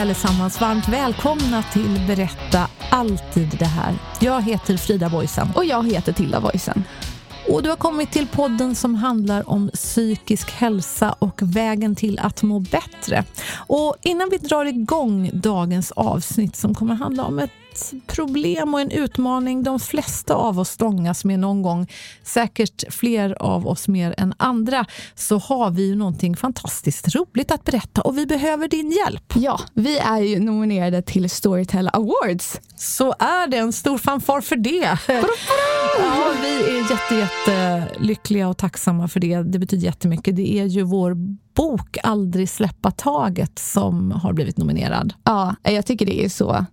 Allesammans, varmt välkomna till Berätta alltid det här. Jag heter Frida Boysen. Och jag heter Tilda Boysen. Och du har kommit till podden som handlar om psykisk hälsa och vägen till att må bättre. Och innan vi drar igång dagens avsnitt som kommer handla om ett problem och en utmaning de flesta av oss stångas med någon gång, säkert fler av oss mer än andra, så har vi ju någonting fantastiskt roligt att berätta och vi behöver din hjälp. Ja, vi är ju nominerade till Storytel Awards. Så är det, en stor fanfar för det. ja, vi är jätte, jätte lyckliga och tacksamma för det. Det betyder jättemycket. Det är ju vår bok Aldrig släppa taget som har blivit nominerad. Ja, jag tycker det är så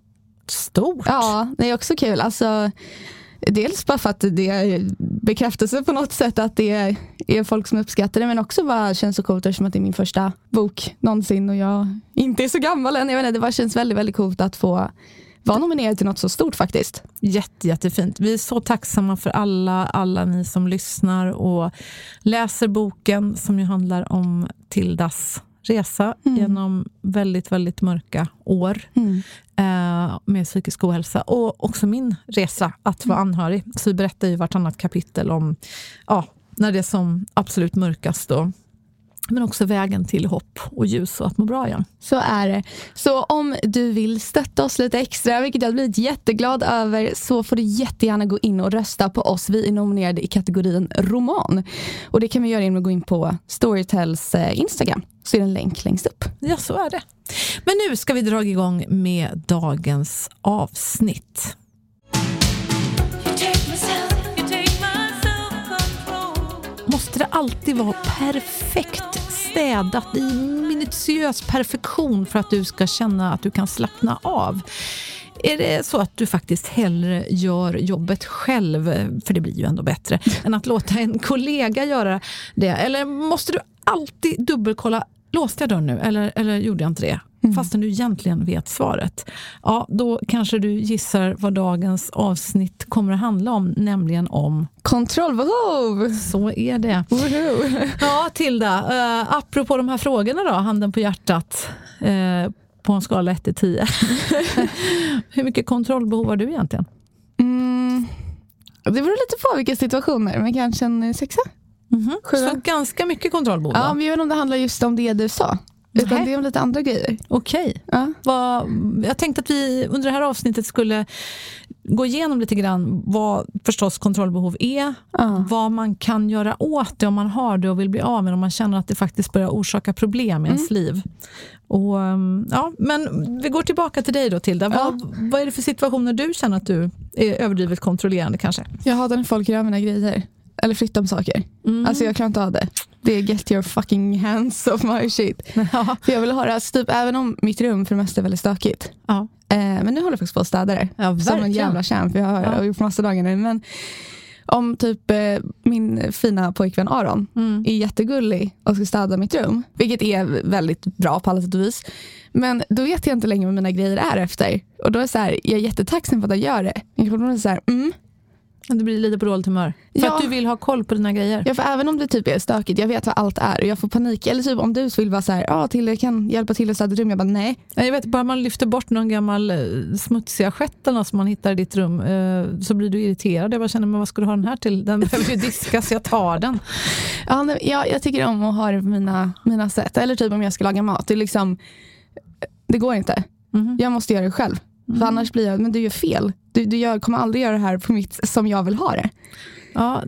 stort. Ja, det är också kul. Alltså, dels bara för att det är bekräftelse på något sätt att det är, folk som uppskattar det, men också bara känns så coolt eftersom att det är min första bok någonsin och jag inte är så gammal än. Jag vet inte, det bara känns väldigt, väldigt coolt att få vara nominerad till något så stort faktiskt. Jätte, jättefint. Vi är så tacksamma för alla, alla ni som lyssnar och läser boken som ju handlar om Tildas resa mm. genom väldigt, väldigt mörka år mm. eh, med psykisk ohälsa. Och också min resa att vara mm. anhörig. Så vi berättar i vartannat kapitel om ja, när det är som absolut mörkast. Då men också vägen till hopp och ljus och att må bra igen. Så är det. Så om du vill stötta oss lite extra, vilket jag blivit jätteglad över, så får du jättegärna gå in och rösta på oss. Vi är nominerade i kategorin roman. Och det kan vi göra genom att gå in på Storytels eh, Instagram. Så är det en länk längst upp. Ja, så är det. Men nu ska vi dra igång med dagens avsnitt. Måste det alltid vara perfekt städat i minutiös perfektion för att du ska känna att du kan slappna av? Är det så att du faktiskt hellre gör jobbet själv, för det blir ju ändå bättre, än att låta en kollega göra det? Eller måste du alltid dubbelkolla, låste jag dörren nu eller, eller gjorde jag inte det? Mm. Fastän du egentligen vet svaret. Ja, då kanske du gissar vad dagens avsnitt kommer att handla om, nämligen om kontrollbehov. Så är det. Woho. Ja, Tilda, uh, apropå de här frågorna då, handen på hjärtat. Uh, på en skala 1 till 10. Hur mycket kontrollbehov har du egentligen? Mm, det beror lite på vilka situationer, men kanske en sexa. Mm -hmm. Så ganska mycket kontrollbehov? Ja, men jag vet inte om det handlar just om det du sa. Utan Nej. det är om lite andra grejer. Okej. Ja. jag tänkte att vi under det här avsnittet skulle gå igenom lite grann vad förstås kontrollbehov är, ja. vad man kan göra åt det om man har det och vill bli av med det, om man känner att det faktiskt börjar orsaka problem i ens mm. liv. Och, um, ja, men vi går tillbaka till dig då Tilda. Ja. Vad, vad är det för situationer du känner att du är överdrivet kontrollerande kanske? Jag hatar när folk gör mina grejer. Eller flyttar på saker. Mm. Alltså jag klarar inte av det. Det är get your fucking hands off my shit. Ja. För jag vill ha det, alltså typ, även om mitt rum för det mesta är väldigt stökigt. Ja. Eh, men nu håller jag faktiskt på att städa det. Ja, som en jävla champ. Jag har, ja. gjort massa dagar nu. Men om typ eh, min fina pojkvän Aron mm. är jättegullig och ska städa mitt rum, vilket är väldigt bra på alla sätt och vis. Men då vet jag inte längre vad mina grejer är efter. Och då är så här, jag är jättetacksam för att han gör det. Jag är så här, mm, Du blir lite på dåligt humör. För ja. att du vill ha koll på dina grejer. Ja, för även om det typ är stökigt, jag vet vad allt är och jag får panik. Eller typ om du vill vara så här, ja, till jag kan hjälpa till att städa rum. Jag bara nej. Jag vet, bara man lyfter bort någon gammal eh, smutsig assiett som man hittar i ditt rum eh, så blir du irriterad. Jag bara känner, men vad ska du ha den här till? Den behöver ju diskas, jag tar den. Ja, ja, jag tycker om att ha det på mina, mina sätt. Eller typ om jag ska laga mat. Det, är liksom, det går inte. Mm. Jag måste göra det själv. Mm. För annars blir jag, men du gör fel. Du, du gör, kommer aldrig göra det här på mitt som jag vill ha det. Ja,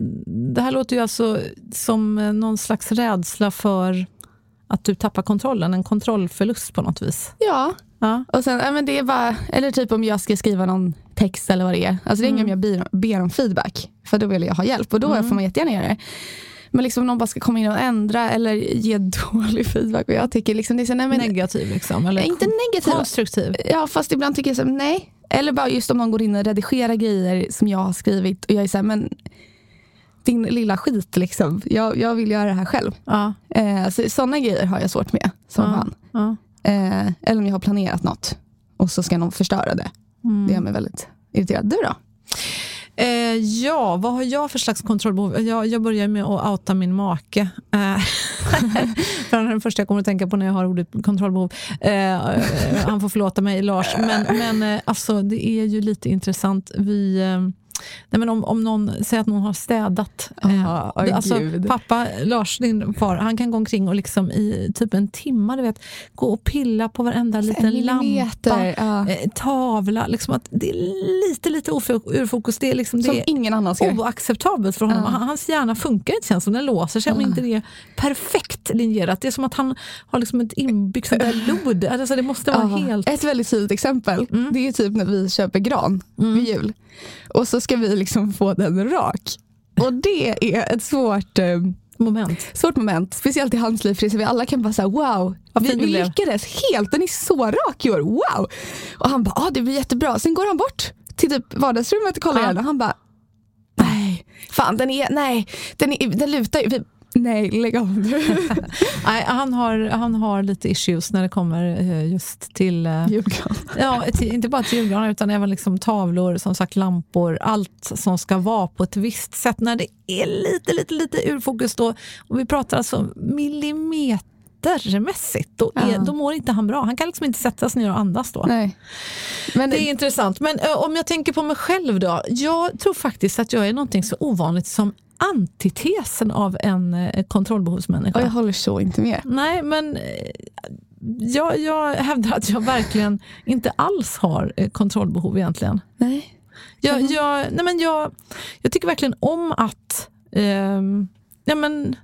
det här låter ju alltså som någon slags rädsla för att du tappar kontrollen, en kontrollförlust på något vis. Ja, ja. och sen, men det är bara, eller typ om jag ska skriva någon text eller vad det är. Alltså det är mm. om jag ber, ber om feedback, för då vill jag ha hjälp och då mm. får man jättegärna göra det. Men liksom någon bara ska komma in och ändra eller ge dålig feedback. Och jag tycker liksom det är så, nej, men, negativ liksom? Eller inte negativ. Konstruktiv? Ja, fast ibland tycker jag så, nej. Eller bara just om någon går in och redigerar grejer som jag har skrivit och jag är så här, men din lilla skit liksom. Jag, jag vill göra det här själv. Ja. Eh, så, sådana grejer har jag svårt med som ja. fan. Ja. Eh, eller om jag har planerat något och så ska någon förstöra det. Mm. Det gör mig väldigt irriterad. Du då? Eh, ja, vad har jag för slags kontrollbehov? Jag, jag börjar med att outa min make. Eh, för han är den första jag kommer att tänka på när jag har ordet kontrollbehov. Eh, eh, han får förlåta mig, Lars. Men, men eh, alltså, det är ju lite intressant. Vi eh, Nej, men om, om någon säger att någon har städat. Oh, oh, alltså, pappa Lars, din far, han kan gå omkring och liksom i typ en timme du vet, gå och pilla på varenda så liten lampa, ja. eh, tavla. Liksom att det är lite lite ur fokus. Det är, liksom, som det är ingen annan ser. oacceptabelt för honom. Ja. Hans hjärna funkar inte känns som den låser sig om inte det är perfekt linjerat. Det är som att han har liksom ett inbyggt lod. Alltså, det måste vara helt... Ett väldigt tydligt exempel, mm. det är typ när vi köper gran mm. vid jul. Och så ska vi liksom få den rak. Och det är ett svårt eh, moment. Svårt moment, speciellt i hans liv. För vi alla kan bara säga wow, vi, vi lyckades helt, den är så rak i år, wow. Och han bara, ah, det blir jättebra. Sen går han bort till typ vardagsrummet och kollar ja. igen och han bara, nej, fan den är, nej, den, är, den lutar ju. Nej, lägg av. Nej, han, har, han har lite issues när det kommer eh, just till... Eh, julgran. Ja, till, inte bara till julgranar utan även liksom tavlor, som sagt lampor, allt som ska vara på ett visst sätt. När det är lite, lite, lite ur fokus då, och vi pratar alltså millimetermässigt, då, är, ja. då mår inte han bra. Han kan liksom inte sätta sig ner och andas då. Nej. Men det är intressant. Men ö, om jag tänker på mig själv då. Jag tror faktiskt att jag är någonting så ovanligt som antitesen av en eh, kontrollbehovsmänniska. Och jag håller så inte med. Nej, men eh, jag, jag hävdar att jag verkligen inte alls har eh, kontrollbehov egentligen. Nej. Jag, jag, nej men jag, jag tycker verkligen om att eh, ja men,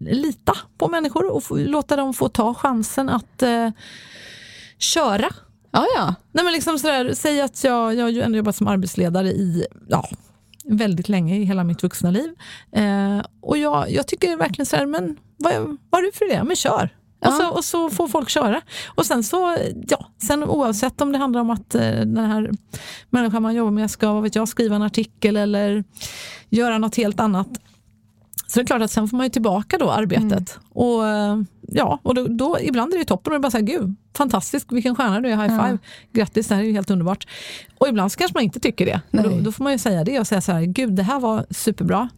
lita på människor och få, låta dem få ta chansen att eh, köra. Ja, ja. Nej, men liksom sådär, säg att jag, jag har ju ändå jobbat som arbetsledare i ja, väldigt länge i hela mitt vuxna liv. Eh, och jag, jag tycker verkligen så här, men vad, vad har du för det? Men kör! Ja. Och, så, och så får folk köra. Och sen så, ja, sen oavsett om det handlar om att eh, den här människan man jobbar med ska vad vet jag, skriva en artikel eller göra något helt annat. Så det är klart att sen får man ju tillbaka då arbetet. Mm. Och eh, ja, och då, då, ibland är det toppen och det bara så här, gud, fantastisk, vilken stjärna du är, high five, ja. grattis, det här är ju helt underbart. Och ibland så kanske man inte tycker det. Då, då, får man ju säga det och säga så här, gud, det här var superbra.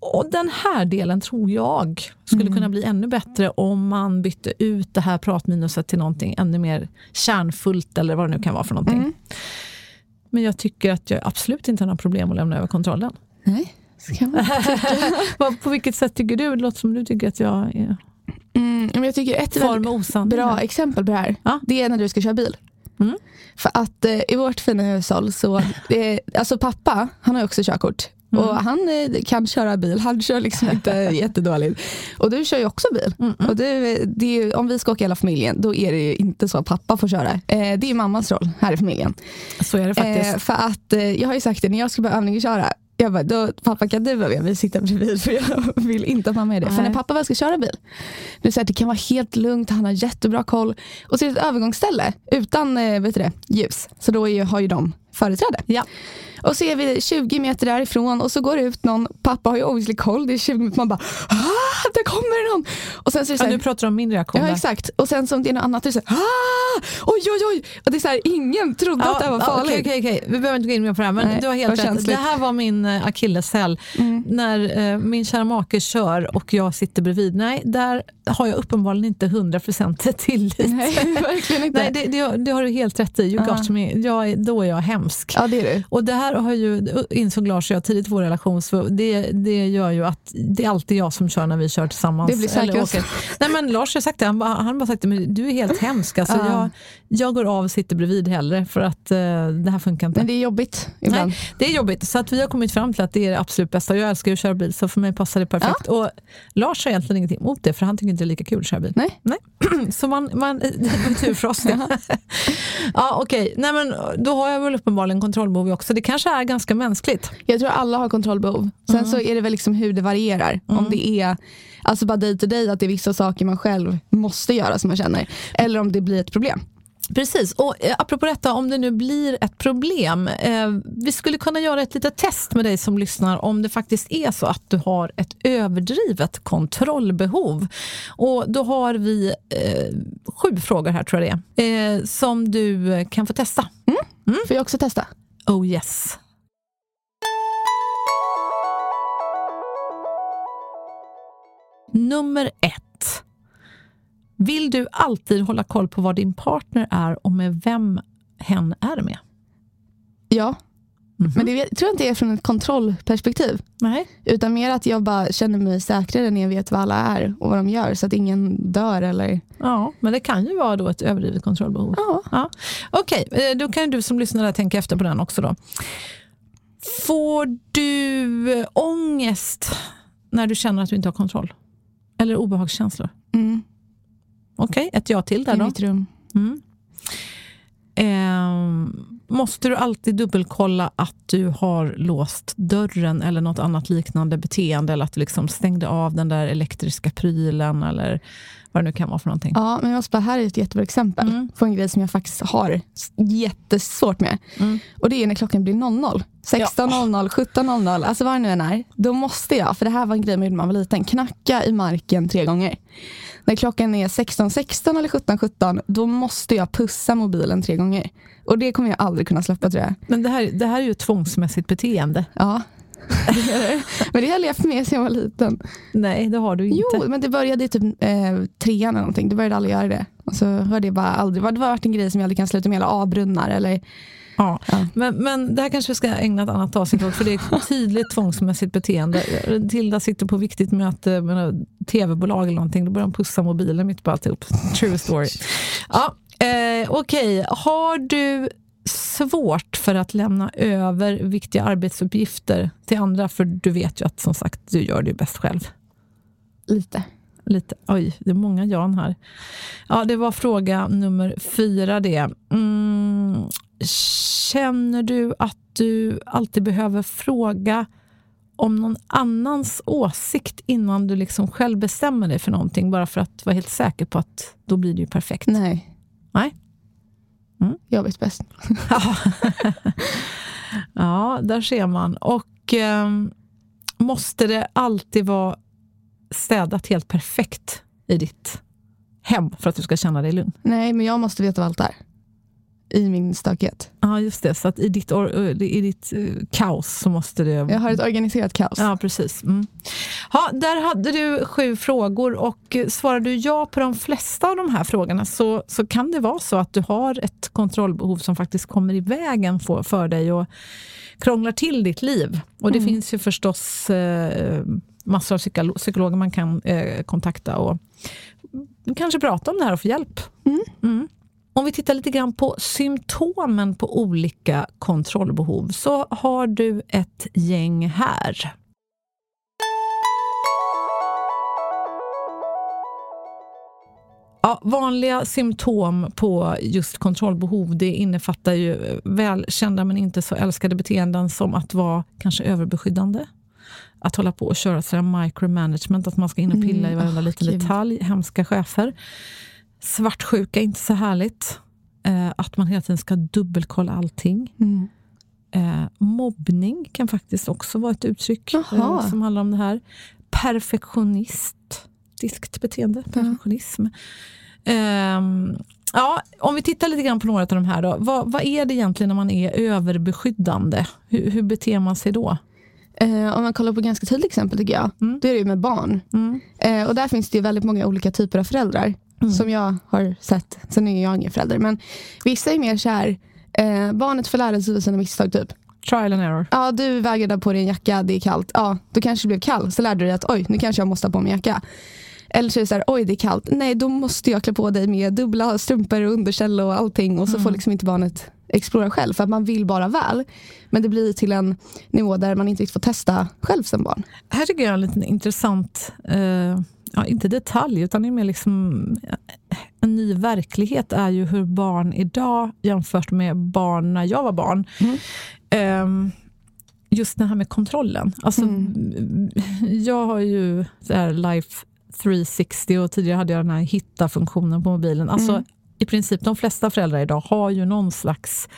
Och den här delen tror jag skulle mm. kunna bli ännu bättre om man bytte ut det här pratminuset till någonting ännu mer kärnfullt eller vad det nu kan vara för någonting. Mm. Men jag tycker att jag absolut inte har några problem att lämna över kontrollen. Nej. På vilket sätt tycker du? Det låter som du tycker att jag är... Mm, jag tycker ett bra exempel på det här, ja. det är när du ska köra bil. Mm. För att eh, i vårt fina hushåll så, eh, alltså pappa, han har också körkort. Mm. Och han eh, kan köra bil, han kör liksom inte jättedåligt. Och du kör ju också bil. Mm. Och du, det är, om vi ska åka hela familjen, då är det inte så att pappa får köra. Eh, det är mammas roll här i familjen. Så är det faktiskt. Eh, för att, jag har ju sagt det, när jag ska börja övningsköra, jag bara, då, pappa kan du vara med? Vi sitter bredvid för jag vill inte att mamma är det. Nej. För när pappa väl ska köra bil, är så här, det kan vara helt lugnt, han har jättebra koll. Och så är det ett övergångsställe utan eh, vet du det, ljus. Så då är, har ju de företräde. Ja. Och så är vi 20 meter därifrån och så går det ut någon, pappa har ju obviously koll, det är 20 meter, man bara ah! där kommer någon! Och sen så är det så här, ja, nu pratar du om min reaktion. Ja, exakt. Och sen som det är något annat, är det så här, ah! oj, oj, oj! Och det är så här, ingen trodde ja, att det här var farligt. Okej, okay, okay, Vi behöver inte gå in mer på det här, men Nej, du har helt rätt. Det här var min eh, akilleshäl. Mm. När eh, min kära make kör och jag sitter bredvid. Nej, där har jag uppenbarligen inte 100% tillit. Nej, verkligen inte. Nej, det, det, det, har du helt rätt i. You uh. got me. Jag, då är jag hemsk. Ja, det är du. Och det här har ju, insåg Lars och jag tidigt i vår relation, så det, det gör ju att det är alltid jag som kör när vi kör tillsammans. Det blir säkert. Nej, men Lars har sagt det, han, han bara sagt det, men du är helt hemsk. Alltså, uh. jag, jag går av och sitter bredvid hellre för att uh, det här funkar inte. Men det är jobbigt ibland. Nej, det är jobbigt. Så att vi har kommit fram till att det är det absolut bästa. Jag älskar att köra bil, så för mig passar det perfekt. Ja. Och Lars har egentligen ingenting emot det, för han tycker inte det är lika kul att köra bil. Nej. Nej. Så man, man, det var tur för oss ja, okej. Okay. men Då har jag väl uppenbarligen kontrollbehov också. Det kanske är ganska mänskligt. Jag tror alla har kontrollbehov. Sen mm. så är det väl liksom hur det varierar. Mm. Om det är alltså bara day to day, att det är vissa saker man själv måste göra som man känner. Eller om det blir ett problem. Precis, och eh, apropå detta, om det nu blir ett problem. Eh, vi skulle kunna göra ett litet test med dig som lyssnar om det faktiskt är så att du har ett överdrivet kontrollbehov. Och då har vi eh, sju frågor här tror jag det är, eh, som du kan få testa. Mm. Mm. Får jag också testa? Oh yes. Nummer ett. Vill du alltid hålla koll på vad din partner är och med vem hen är med? Ja. Mm -hmm. Men det tror jag inte är från ett kontrollperspektiv. Nej. Utan mer att jag bara känner mig säkrare när jag vet vad alla är och vad de gör så att ingen dör. Eller... Ja, men det kan ju vara då ett överdrivet kontrollbehov. Ja. ja. Okej, okay, eh, då kan du som lyssnar tänka efter på den också. då. Får du ångest när du känner att du inte har kontroll? Eller obehagskänslor? Mm. Okej, okay, ett ja till där då. I mitt rum. Mm. Eh, måste du alltid dubbelkolla att du har låst dörren eller något annat liknande beteende eller att du liksom stängde av den där elektriska prylen eller vad det nu kan vara för någonting? Ja, men jag måste bara, här är ett jättebra exempel mm. på en grej som jag faktiskt har jättesvårt med. Mm. Och det är när klockan blir 00. 16.00, ja. 17.00, alltså vad det nu än är. Då måste jag, för det här var en grej man gjorde när man var liten, knacka i marken tre gånger när klockan är 16.16 16 eller 17.17 17, då måste jag pussa mobilen tre gånger. Och det kommer jag aldrig kunna släppa tror jag. Men det här, det här är ju ett tvångsmässigt beteende. Ja. Det det. Men det har jag levt med sedan jag var liten. Nej, det har du inte. Jo, men det började i typ eh, trean eller någonting. Då började alla göra det. Och så hörde jag bara aldrig. Det var varit en grej som jag aldrig kan sluta med. Eller avbrunnar eller Ja. ja. Men, men det här kanske vi ska ägna ett annat avsnitt åt, för det är ett tydligt tvångsmässigt beteende. Tilda sitter på viktigt möte med tv-bolag eller någonting, då börjar de pussa mobilen mitt på alltihop. True story. Ja, eh, Okej, okay. har du svårt för att lämna över viktiga arbetsuppgifter till andra? För du vet ju att som sagt, du gör det bäst själv. Lite. Lite. Oj, det är många Jan här. Ja, det var fråga nummer fyra det. Mm, Känner du att du alltid behöver fråga om någon annans åsikt innan du liksom själv bestämmer dig för någonting, bara för att vara helt säker på att då blir det ju perfekt? Nej. Nej? Mm. Jag vet bäst. ja, där ser man. Och eh, måste det alltid vara städat helt perfekt i ditt hem för att du ska känna dig lugn? Nej, men jag måste veta vad allt är i min stökighet. Ja, just det. Så att i ditt, i ditt uh, kaos så måste det... Jag har ett organiserat kaos. Ja, precis. Mm. Ha, där hade du sju frågor och svarar du ja på de flesta av de här frågorna så, så kan det vara så att du har ett kontrollbehov som faktiskt kommer i vägen för, för dig och krånglar till ditt liv. Och det mm. finns ju förstås eh, massor av psykologer man kan eh, kontakta och kanske prata om det här och få hjälp. Mm. Mm. Om vi tittar lite grann på symptomen på olika kontrollbehov så har du ett gäng här. Ja, vanliga symptom på just kontrollbehov det innefattar ju välkända men inte så älskade beteenden som att vara kanske överbeskyddande. Att hålla på och köra sådär micromanagement, att man ska in och pilla mm, i varenda oh, liten detalj. Hemska chefer. Svartsjuka, inte så härligt. Eh, att man hela tiden ska dubbelkolla allting. Mm. Eh, mobbning kan faktiskt också vara ett uttryck eh, som handlar om det här. perfektionistiskt beteende, perfektionism. Um, ja, om vi tittar lite grann på några av de här då. Vad, vad är det egentligen när man är överbeskyddande? Hur, hur beter man sig då? Eh, om man kollar på ganska tydligt exempel tycker jag, mm. då är det med barn. Mm. Eh, och där finns det väldigt många olika typer av föräldrar. Mm. Som jag har sett, sen är jag ingen förälder. Men vissa är mer så här, eh, barnet får lära sig sina misstag typ. Trial and error. Ja, du vägrade på dig en jacka, det är kallt. Ja, då kanske det blev kallt. Så lärde du dig att oj, nu kanske jag måste ha på mig en jacka. Eller så är det så här, oj det är kallt. Nej, då måste jag klä på dig med dubbla strumpor och underkäll och allting. Och så mm. får liksom inte barnet explora själv. För att man vill bara väl. Men det blir till en nivå där man inte riktigt får testa själv som barn. Här tycker jag är en liten intressant, eh, ja, inte detalj, utan det är mer liksom en ny verklighet är ju hur barn idag jämfört med barn när jag var barn. Mm. Eh, just det här med kontrollen. Alltså, mm. Jag har ju så här life 360 och tidigare hade jag den här hitta-funktionen på mobilen. Alltså, mm. I princip de flesta föräldrar idag har ju någon slags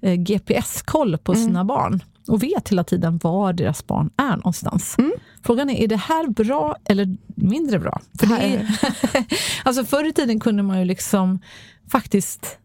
eh, GPS-koll på mm. sina barn och vet hela tiden var deras barn är någonstans. Frågan är, är det här bra eller mindre bra? För det är, alltså förr i tiden kunde man ju liksom faktiskt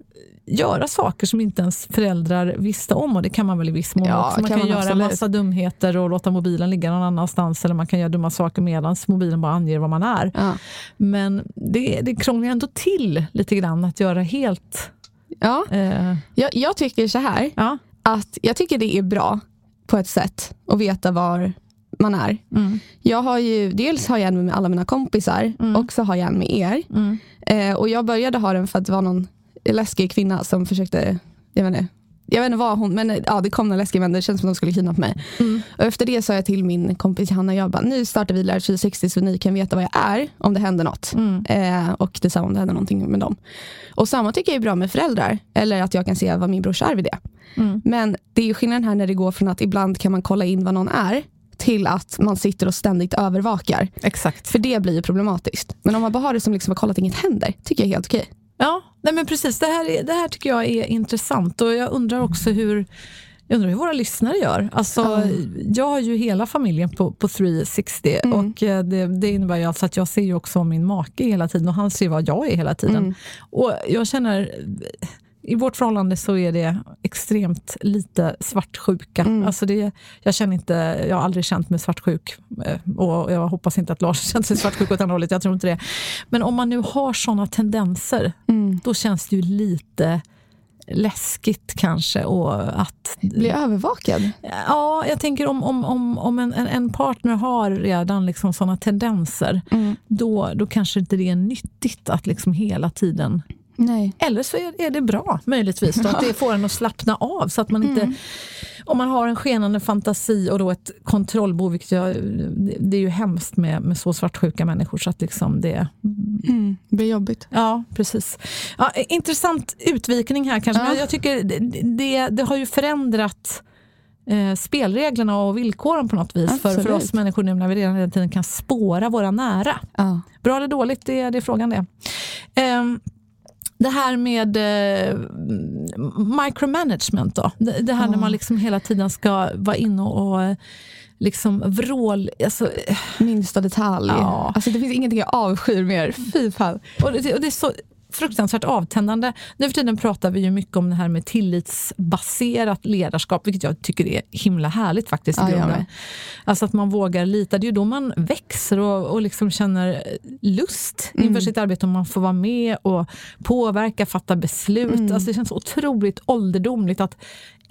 göra saker som inte ens föräldrar visste om och det kan man väl i viss mån ja, också. Man kan, kan man göra absolut. massa dumheter och låta mobilen ligga någon annanstans eller man kan göra dumma saker medan mobilen bara anger vad man är. Ja. Men det, det krånglar ändå till lite grann att göra helt... Ja, eh. jag, jag tycker så här, ja. att jag tycker det är bra på ett sätt att veta var man är. Mm. Jag har ju, dels har jag en med alla mina kompisar mm. och så har jag en med er. Mm. Eh, och jag började ha den för att det var någon läskig kvinna som försökte, jag vet inte, jag vet inte vad hon, men ja, det kom några läskiga män, det känns som att de skulle kidnappa mig. Mm. Och efter det sa jag till min kompis Hanna, jag bara, nu startar vi Lär 360 så ni kan veta vad jag är om det händer något. Mm. Eh, och detsamma om det händer någonting med dem. Och samma tycker jag är bra med föräldrar, eller att jag kan se vad min brorsa är vid det. Mm. Men det är ju skillnaden här när det går från att ibland kan man kolla in vad någon är, till att man sitter och ständigt övervakar. Exakt. För det blir ju problematiskt. Men om man bara har det som liksom att kolla att inget händer, tycker jag är helt okej. Ja, nej men precis. Det här, det här tycker jag är intressant och jag undrar också hur jag undrar hur våra lyssnare gör. Alltså, mm. Jag har ju hela familjen på, på 360 mm. och eh, det, det innebär ju alltså att jag ser ju också min make hela tiden och han ser vad jag är hela tiden. Mm. Och jag känner i vårt förhållande så är det extremt lite svartsjuka. Mm. Alltså det, jag, känner inte, jag har aldrig känt mig svartsjuk eh, och jag hoppas inte att Lars känner sig svartsjuk åt andra hållet. Jag tror inte det. Men om man nu har såna tendenser, mm. då känns det ju lite läskigt kanske. Och att, Bli övervakad? Ja, jag tänker om, om, om, om en, en partner har redan liksom såna tendenser, mm. då, då kanske inte det är nyttigt att liksom hela tiden Nej. Eller så är, det bra möjligtvis, då, att det får en att slappna av. Så att man inte, mm. Om man har en skenande fantasi och då ett kontrollbehov, vilket jag, det är ju hemskt med, med så svartsjuka människor. Så att liksom det, mm, det blir jobbigt. Ja, precis. Ja, intressant utvikning här kanske, ja. men jag tycker det, det, har ju förändrat eh, spelreglerna och villkoren på något vis för, för oss människor nu när vi redan hela tiden kan spåra våra nära. Ja. Bra eller dåligt, det, det är frågan det. Eh, det här med eh, micromanagement då? Det, det här mm. när man liksom hela tiden ska vara inne och, och liksom vrål... Alltså, Minsta detalj. Ja. Alltså, det finns ingenting jag avskyr mer. Fy fan. Och det, och det är så fruktansvärt avtändande. Nu för tiden pratar vi ju mycket om det här med tillitsbaserat ledarskap, vilket jag tycker är himla härligt faktiskt. Ja, ja, alltså att man vågar lita. Det är ju då man växer och, och liksom känner lust mm. inför sitt arbete. Om man får vara med och påverka, fatta beslut. Mm. Alltså det känns otroligt ålderdomligt att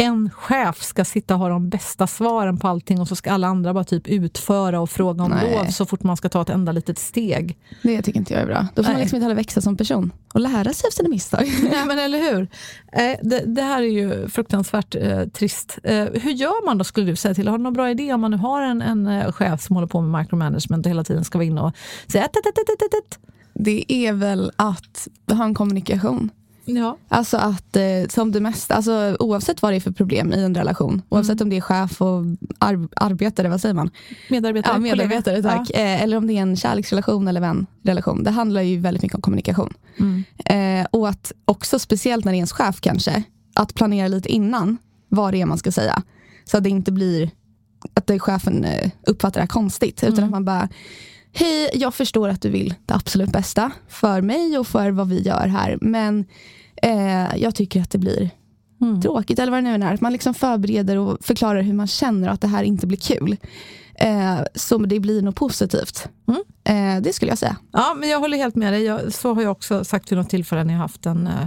en chef ska sitta och ha de bästa svaren på allting och så ska alla andra bara typ utföra och fråga om Nej. lov så fort man ska ta ett enda litet steg. Det tycker inte jag är bra. Då får Nej. man liksom inte heller växa som person och lära sig av sina misstag. Nej, men eller hur? Det, det här är ju fruktansvärt eh, trist. Eh, hur gör man då skulle du säga till? Har du någon bra idé om man nu har en, en eh, chef som håller på med micromanagement och hela tiden ska vara inne och säga ett, ett, ett, ett, ett. Det är väl att ha en kommunikation. Ja. Alltså att eh, som det mesta, alltså, oavsett vad det är för problem i en relation, oavsett mm. om det är chef och ar arbetare, vad säger man? Medarbetare. Ja, medarbetare tack. Ja. Eh, eller om det är en kärleksrelation eller vänrelation. Det handlar ju väldigt mycket om kommunikation. Mm. Eh, och att också, speciellt när det är ens chef kanske, att planera lite innan vad det är man ska säga. Så att det inte blir att chefen eh, uppfattar det här konstigt. Utan mm. att man bara, hej, jag förstår att du vill det absolut bästa för mig och för vad vi gör här. Men eh, jag tycker att det blir mm. tråkigt eller vad det nu är. Att man liksom förbereder och förklarar hur man känner och att det här inte blir kul. Eh, så det blir nog positivt. Mm. Eh, det skulle jag säga. Ja, men jag håller helt med dig. Jag, så har jag också sagt vid något tillfälle när jag haft en eh,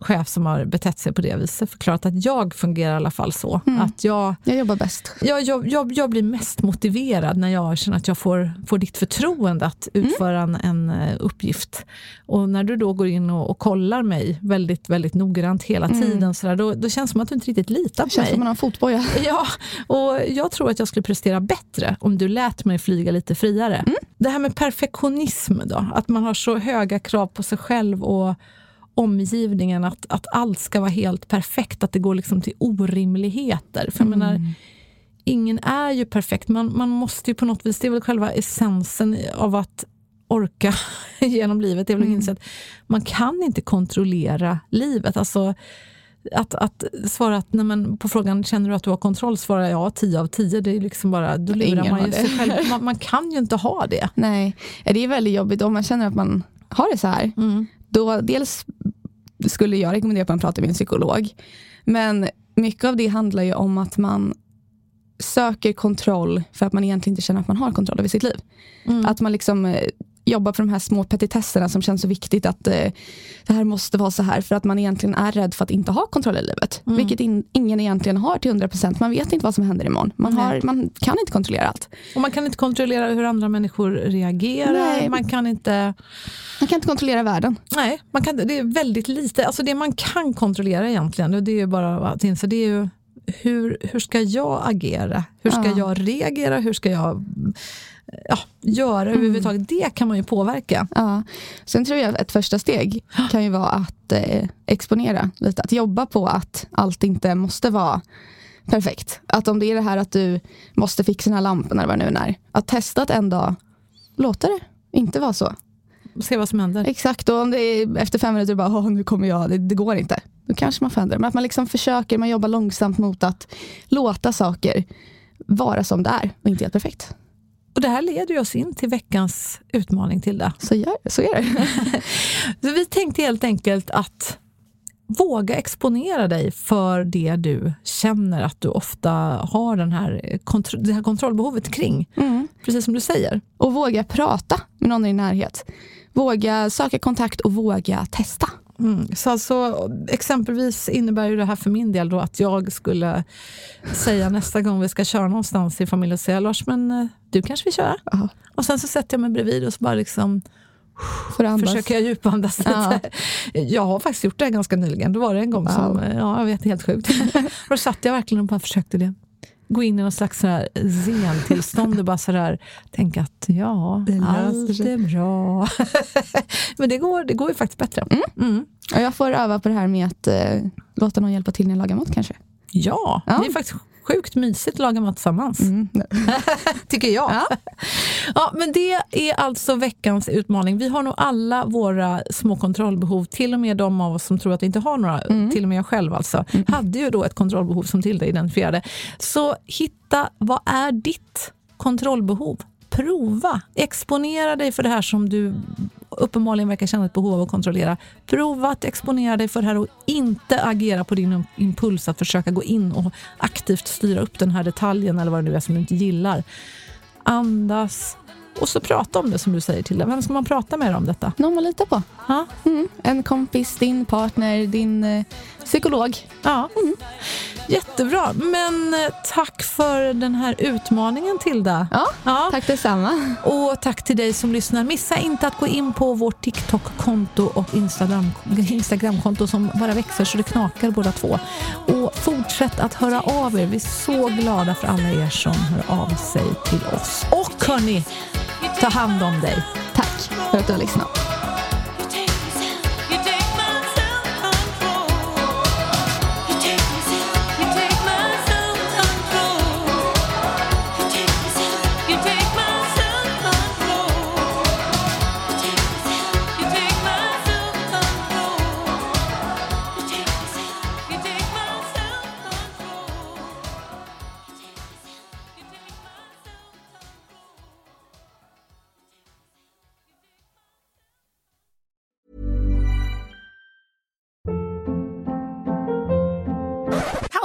chef som har betett sig på det viset förklarat att jag fungerar i alla fall så. Mm. Att jag, jag jobbar bäst. Jag, jag, jag, jag, blir mest motiverad när jag känner att jag får, får ditt förtroende att mm. utföra mm. en, en, eh, uppgift. Och när du då går in och, och kollar mig väldigt, väldigt noggrant hela mm. tiden, så där, då, då känns det som att du inte riktigt litar på mig. Det känns som man har en fotboja. Ja, och jag tror att jag skulle prestera bättre om du lät mig flyga lite friare. Mm. Det här med perfektionism då, att man har så höga krav på sig själv och omgivningen, att, att allt ska vara helt perfekt, att det går liksom till orimligheter. För mm. menar, ingen är ju perfekt. Man, man måste ju på något vis, det är väl själva essensen av att orka genom livet, det är väl mm. att man kan inte kontrollera livet. Alltså, att, att svara att, nej men, på frågan känner du att du har kontroll, svarar jag 10 av 10. Det är liksom bara, då lurar man ju sig själv. Man, man, kan ju inte ha det. Nej, det är väldigt jobbigt om man känner att man har det så här. Mm. Då dels skulle jag rekommendera att man pratar med en psykolog. Men mycket av det handlar ju om att man söker kontroll för att man egentligen inte känner att man har kontroll över sitt liv. Mm. Att man liksom jobbar för de här små petitesserna som känns så viktigt att eh, det här måste vara så här för att man egentligen är rädd för att inte ha kontroll i livet. Mm. Vilket in, ingen egentligen har till 100%. Man vet inte vad som händer imorgon. Man, har, man kan inte kontrollera allt. Och man kan inte kontrollera hur andra människor reagerar. Nej. Man kan inte... Man kan inte kontrollera världen. Nej, man kan, det är väldigt lite. Alltså det man kan kontrollera egentligen, det är bara att inse, det är ju hur, hur ska jag agera? Hur ska ja. jag reagera? Hur ska jag ja, göra mm. överhuvudtaget. Det kan man ju påverka. Ja. Sen tror jag att ett första steg kan ju vara att eh, exponera lite. Att jobba på att allt inte måste vara perfekt. Att om det är det här att du måste fixa dina lampor eller vad det nu är. Att testa att en dag låta det inte vara så. Se vad som händer. Exakt, och om det är efter fem minuter bara, nu kommer jag, det, det går inte. Då kanske man förändrar. Men att man liksom försöker, man jobbar långsamt mot att låta saker vara som det är och inte helt perfekt. Och Det här leder oss in till veckans utmaning, Tilda. Så, gör, så är det. så vi tänkte helt enkelt att våga exponera dig för det du känner att du ofta har den här kontro det här kontrollbehovet kring. Mm. Precis som du säger. Och våga prata med någon i din närhet. Våga söka kontakt och våga testa. Mm. Så alltså, exempelvis innebär ju det här för min del då att jag skulle säga nästa gång vi ska köra någonstans i familjen, och säga Lars, men eh, du kanske vill köra? Aha. Och sen så sätter jag mig bredvid och så bara liksom försöker jag djupandas lite. Ja. Jag har faktiskt gjort det ganska nyligen. Då var det en gång wow. som, eh, ja, jag vet, helt sjukt. då satt jag verkligen och bara försökte det gå in i någon slags zen-tillstånd och bara sådär tänka att ja, allt är bra. Men det går, det går ju faktiskt bättre. Mm. Mm. Och jag får öva på det här med att eh, låta någon hjälpa till när jag lagar mat kanske. Ja, ja, det är faktiskt sjukt mysigt att laga mat tillsammans. Mm. Tycker jag. Ja. ja. men det är alltså veckans utmaning. Vi har nog alla våra små kontrollbehov, till och med de av oss som tror att vi inte har några, mm. till och med jag själv alltså, mm. hade ju då ett kontrollbehov som Tilda identifierade. Så hitta, vad är ditt kontrollbehov? Prova, exponera dig för det här som du uppenbarligen verkar känna ett behov av att kontrollera. Prova att exponera dig för det här och inte agera på din impuls att försöka gå in och aktivt styra upp den här detaljen eller vad det nu är som du inte gillar. Andas, och så prata om det som du säger till Vem ska man prata med om detta? Någon man litar på. Mm. En kompis, din partner, din eh, psykolog. Ja. Mm. Jättebra. Men eh, tack för den här utmaningen Tilda. Ja, ja. tack detsamma. Och tack till dig som lyssnar. Missa inte att gå in på vårt TikTok-konto och Instagram, Instagram-konto som bara växer så det knakar båda två. Och fortsätt att höra av er. Vi är så glada för alla er som hör av sig till oss. Och hörni, Ta hand om dig. Tack för att du har lyssnat.